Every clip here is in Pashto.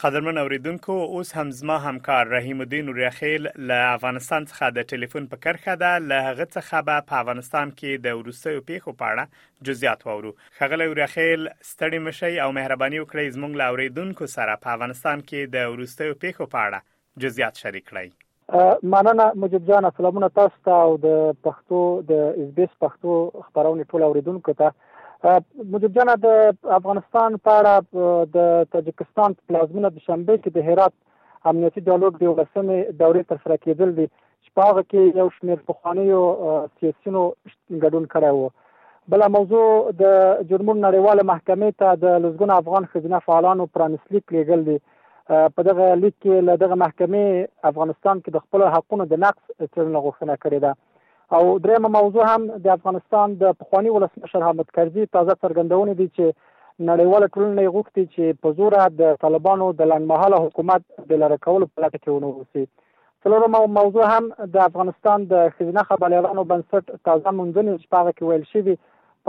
قدرمن اوریدونکو اوس هم زما همکار رحیم الدین اوریاخیل له افغانستان څخه د ټلیفون په کرخه ده له هغه څخه به په افغانستان کې د وروستیو پیښو په اړه جزئیات واورو خغل اوریاخیل ستړي مشي او مهرباني وکړئ زموږ له اوریدونکو سره په افغانستان کې د وروستیو پیښو په اړه جزئیات شریک کړئ. مننه مجیب جان سلامونه تاسو ته او د پښتو د اس بي اس پښتو خبرونه ټول اوریدونکو ته مجیب جان د افغانستان په اړه د تاجکستان په پلازمینه د شنبه کې د هرات امنیتي ډیالوګ د ولسمې دورې تر سره کېدل دي چې په هغه کې یو شمېر پخوانیو سیاسیونو ګډون کړی وو بل موضوع د جرمونو نړیواله محکمې ته د لسګونو افغان ښځینه فعالانو پرانیستلیک لیږل دي په دغه لیک کې له دغه محکمې افغانستان کې د خپل حقونو د نقض څېړنه غوښتنه کړې ده او درېمه موضوع هم د افغانستان د پخوانی ولسمشر حامد کرزي تازه څرګندونه دي چې نړیواله ټولنه یې غوښتي چې په زوره د طالبانو د لنډمهاله حکومت د لاره کولو په لټه کې ونه اوسي څلورمه موضوع هم د افغانستان د خزینه خبریالانو بنسټ تازه منځنی چې پاغه کې ویل شوی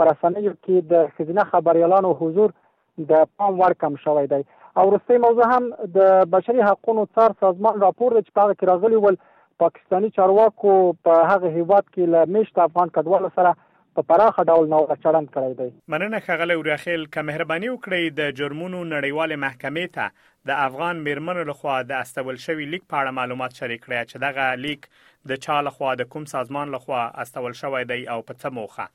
پر رسنیو کې د خزینه خبریالانو حضور د پام وړ کم شوی دی. او وروستۍ موضوع هم د بشري حقونو څار سازمان راپور دی چې په هغه کې راغلي ول پاکستاني چارواکو په هغه هېواد کې له مېشته افغان کډوالو سره په پراخه ډول ناوړه چلند کړی دی. مننه ښاغلی اورياخېل، که مهرباني وکړئ د جرمونو نړيوالې محکمې ته د افغان مېرمنو لخوا د استول شوي ليک په اړه معلومات شريک کړئ چې دغه ليک د چا له خوا د کوم سازمان له خوا استول شوی دی او په څه موخه؟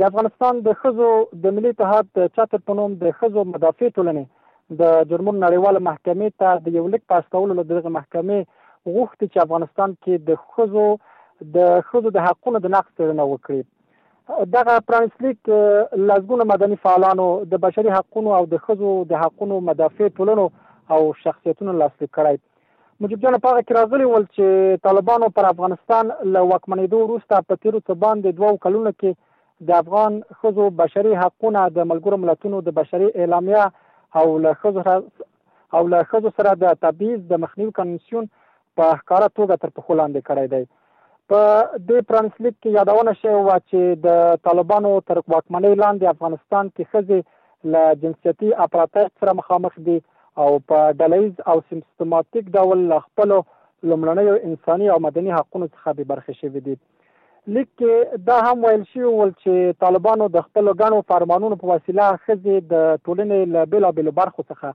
د افغانستان د ښځو د ملي اتحاد د چتر په نوم د ښځو مدافع ټولنې د جرمونو نړیوالې محکمې ته د یو لیک په استولو له دغې محکمې غوښتي چې افغانستان کې د ښځو د ښځو د حقونو د نقض څېړنه وکړي دغه پرانیستلیک لسګونه مدني فعالانو د بشري حقونو او د ښځو د حقونو مدافع ټولنو او شخصیتونو لاسلیک کړی مجیب جان په هغه کې راغلي ول چې طالبانو پر افغانستان له واکمنېدو وروسته په تیرو څه باندې دوو کلونو کې د افغان ښځو بشري حقونه د ملګرو ملتونو د بشري اعلامیه او له ښځو او له ښځو سره د تبعیض د مخنیوي کنونسیون په ښکاره توګه تر پښو لاندې کړی دی. په دې پرانیستلیک کې یادونه شوې وه چې د طالبانو تر واکمنۍ لاندې افغانستان کې ښځې له جنسیتي اپراتایت سره مخامخ دي او په ډلیز او سیستماتیک ډول له خپلو لومړنیو انساني او مدني حقونو څخه بې برخې شوې دي. لیک کې دا هم ویل شوي ول چې طالبانو د خپلو ګڼو فرمانونو په وسیله ښځې د ټولنې له بېلابېلو برخو څخه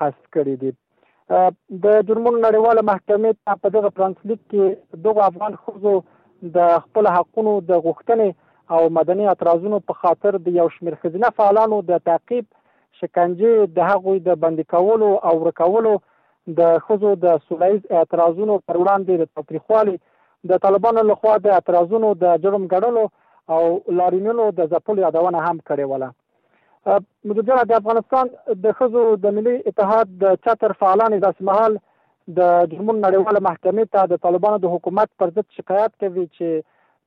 حذف کړې دي. د جرمونو نړیواله محکمې ته په دغه پرانسلیک کې دغه افغان خزو د خپل حقونو د غوښتنې او مدني اعتراضونو په خاطر د یو شمېر خزینه فعالانو د تعقیب شکنجه د هغوی د بندي کولو او ورکولو د خزو د سولایز اعتراضونو پر وړاندې د تاوتریخوالي د طالبانو لخوا د اعتراضونو د جرم ګڼلو او لارینونو د ځپلو یادونه هم کړې وله مدیرجان د افغانستان د خزو د ملي اتحاد د چتر فعالانې داسې مهال د جرمونو نړیواله محکمې ته د طالبانو د حکومت پر ضد شکایت کوي چې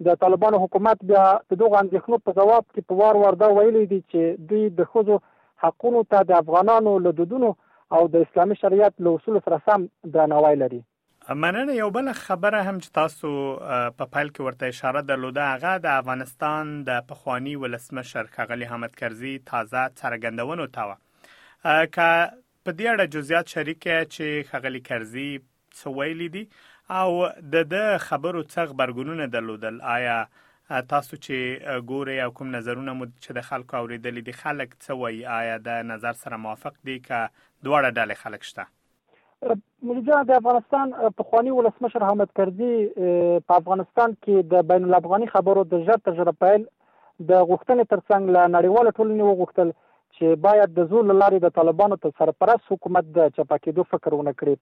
د طالبانو حکومت بیا د دغو اندېښنو په ځواب کې په وار وار دا ویلي دي چې دوی د خزو حقونو ته د افغانانو له دودونو او د اسلامي شریعت له اصولو سره سم درناوی لري مننه یو بل خبره هم چې تاسو په پیل کې ورته اشاره درلوده هغه د افغانستان د پخوانی ولسمشر ښاغلی حامد کرزي تازه څرګندونو ته و که په دې اړه جزئیات شریک چې ښاغلی کرزي څه ویلي دي او د د خبرو څه غبرګونونه درلودل آیا تاسو چې ګوري او کوم نظرونه مو چې د خلکو اوریدلې دي خلک څه وایي آیا د نظر سره موافق دي که دواړه ډلې خلک شته مولي جان د افغانستان پخوانی ولسمشر حامد کرزي په افغانستان کې د بین الافغاني خبرو د ژر تر ژره پیل د غوښتنې ترڅنګ له نړیواله ټولنې وغوښتل چې باید د زور له لارې د طالبانو تر سرپرست حکومت د چپه کېدو فکر ونه کړي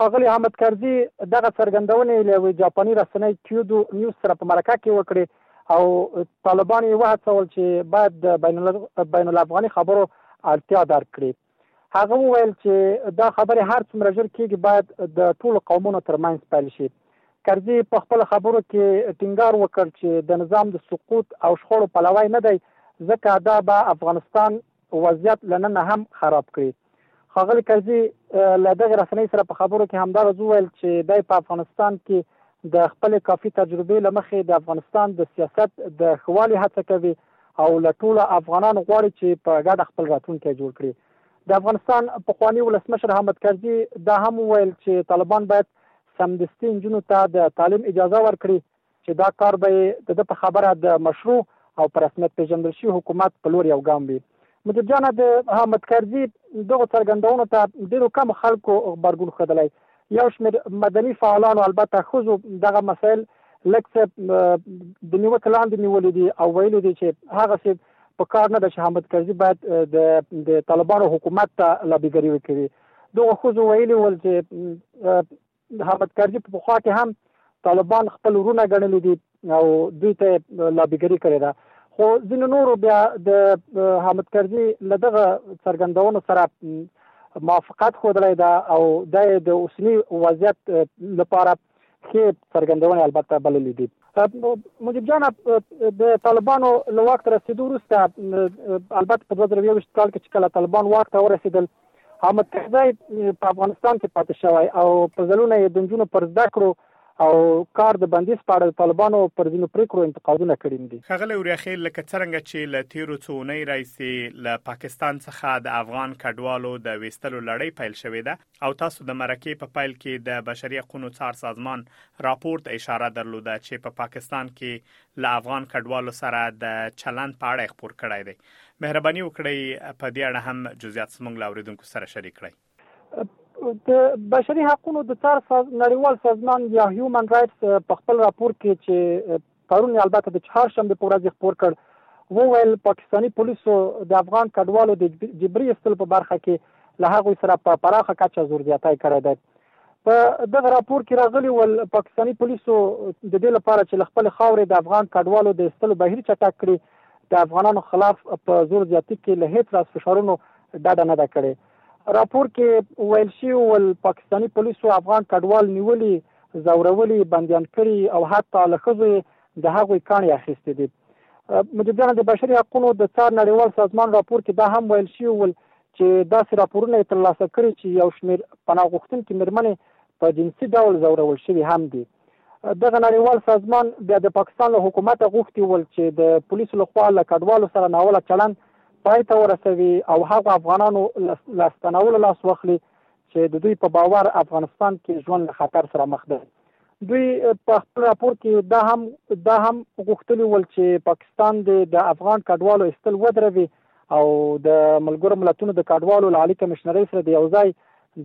ښاغلي حامد کرزي دغه څرګندونې له یوې جاپاني رسنۍ کیودو نیوز سره په مرکه کې وکړې او طالبان یې وهڅول چې باید د بین الافغاني خبرو اړتیا درک کړي هغه وویل چې دا خبرې هر څومره ژر کېږي باید د ټولو قومونو ترمنځ پیل شي. کرزي په خپلو خبرو کې ټینګار وکړ چې د نظام د سقوط او شخړو پلوی نه دی، ځکه دا به افغانستان وضعیت له ننه هم خراب کړي. ښاغلي کرزي له دغې رسنۍ سره په خبرو کې همداراز وویل چې دی په افغانستان کې د خپلې کافي تجربې له مخې د افغانستان د سیاست د ښه والي هڅه کوي او له ټوله افغانان غواړي چې په ګډه خپل راتلونکی جوړ کړي. د افغانستان پخواني ولسمشر حامد کرزي دا هم وویل چې طالبان باید سمدستي نجونو ته د تعلیم اجازه ورکړي چې دا کار به یې د ده په خبره د مشروع او په رسمیت پېژندل شوي حکومت په لور یو ګام وي. مدیر جانه د حامد کرزي دغو څرګندونو ته ډېرو کمو خلکو غبرګون ښودلی، یو شمېر مدني فعالانو البته ښځو دغه مسایل لږ څه د نیوکې لاندې نیولي دي او ویلي دي چې هغسې په کار نه ده چې حامد کرزي باید د د طالبانو حکومت ته لابیګري وکړي. دغو ښځو ویلي ول چې د حامد کرزي په پخوا کې هم طالبان خپل ورونه ګڼلي دي او دوی ته لابیګري کړې ده خو ځینې نورو بیا د حامد کرزي له دغه څرګندونو سره موافقت ښودلی ده او دا یې د اوسني وضعیت لپاره ښې څرګندونې البته بللې دي مجیب جان د طالبانو له واک ته رسېدو وروسته البته په دوه زره یوویشت کال کې چې کله طالبان واک ته ورسېدل احمد کرزی په افغانستان کې پاتې شوی او په ځلونه یې د نجونو پر زده کړو او کار د بندیز په اړه د طالبانو پر ځینو پریکړو انتقادونه کړي دي ښاغلی وریاخیل لکه څرنګه چې له تیرو څو اونۍ راهیسې له پاکستان څخه د افغان کډوالو د ویستلو لړۍ پیل شوې ده او تاسو د مرکې په پیل کې د بشري حقوقو څار سازمان راپور ته اشاره درلوده چې په پاکستان کې له افغان کډوالو سره د چلند په اړه خبر کړی دی مهرباني وکړئ په دې اړه هم جزئیات زموږ له اورېدونکو سره شریک کړئ. د بشري حقونو د څار ساز... نړیوال سازمان یا هیومن رایټس په خپل راپور کې چې پرون البته د چهارشنبې په ورځ خپور کړ وویل پاکستاني پولیسو د افغان کډوالو د جبري ایستلو په برخه کې له هغوی سره په پراخه کچه زور زیاتی کړی دی. په دغه راپور کې راغلي ول، پاکستاني پولیسو د دې لپاره چې له خپلې خاورې د افغان کډوالو د ایستلو بهیر چټک کړي، د افغانانو خلاف په زور زیاتي کې له هېڅ راز فشارونو ډډه نه ده کړې. راپور کې ویل شوي ول، پاکستاني پولیسو افغان کډوال نیولي، ځورولي، بندیان کړي او حتی له ښځو یې د هغوی کاڼي اخیستي دي. مجیب جانه، د بشري حقونو د څار نړیوال سازمان راپور کې دا هم ویل شوي ول، چې داسې راپورونه یې ترلاسه کړي چې یو شمېر پناه غوښتونکې مېرمنې په جنسي ډول ځورول شوي هم دي. دغه نړیوال سازمان بیا د پاکستان له حکومته غوښتي ول چې د پولیسو لخوا له کډوالو سره ناوړه چلند پای ته ورسوي او هغو افغانانو له ستنولو لاس واخلي چې د دوی په باور افغانستان کې ژوند له خطر سره مخ دی. دوی په خپل راپور کې دا هم دا هم غوښتلي ول چې پاکستان د افغان کډوالو استل ودروي او د ملګرو ملتونو د کډوالو له عالی کمشنرۍ سره د یو ځای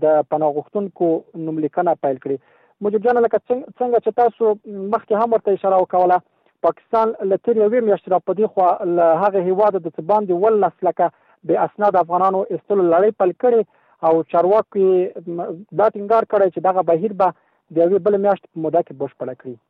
د پناه غوښتونکو نوملیکنه پیل کړي مجید جان لکه څنګه چې تاسو مخکې هم ورته اشاره وکوله پاکستان له تیر یوې میاشتې را پدې خو له هغه هیواده د څه باندې ولس لکه به اسناد افغانانو استلو لړۍ پل کړي او چارواکي دا ټینګار کړی چې دغه بهیر به د یوې بل میاشت په موده کې بشپړ کړي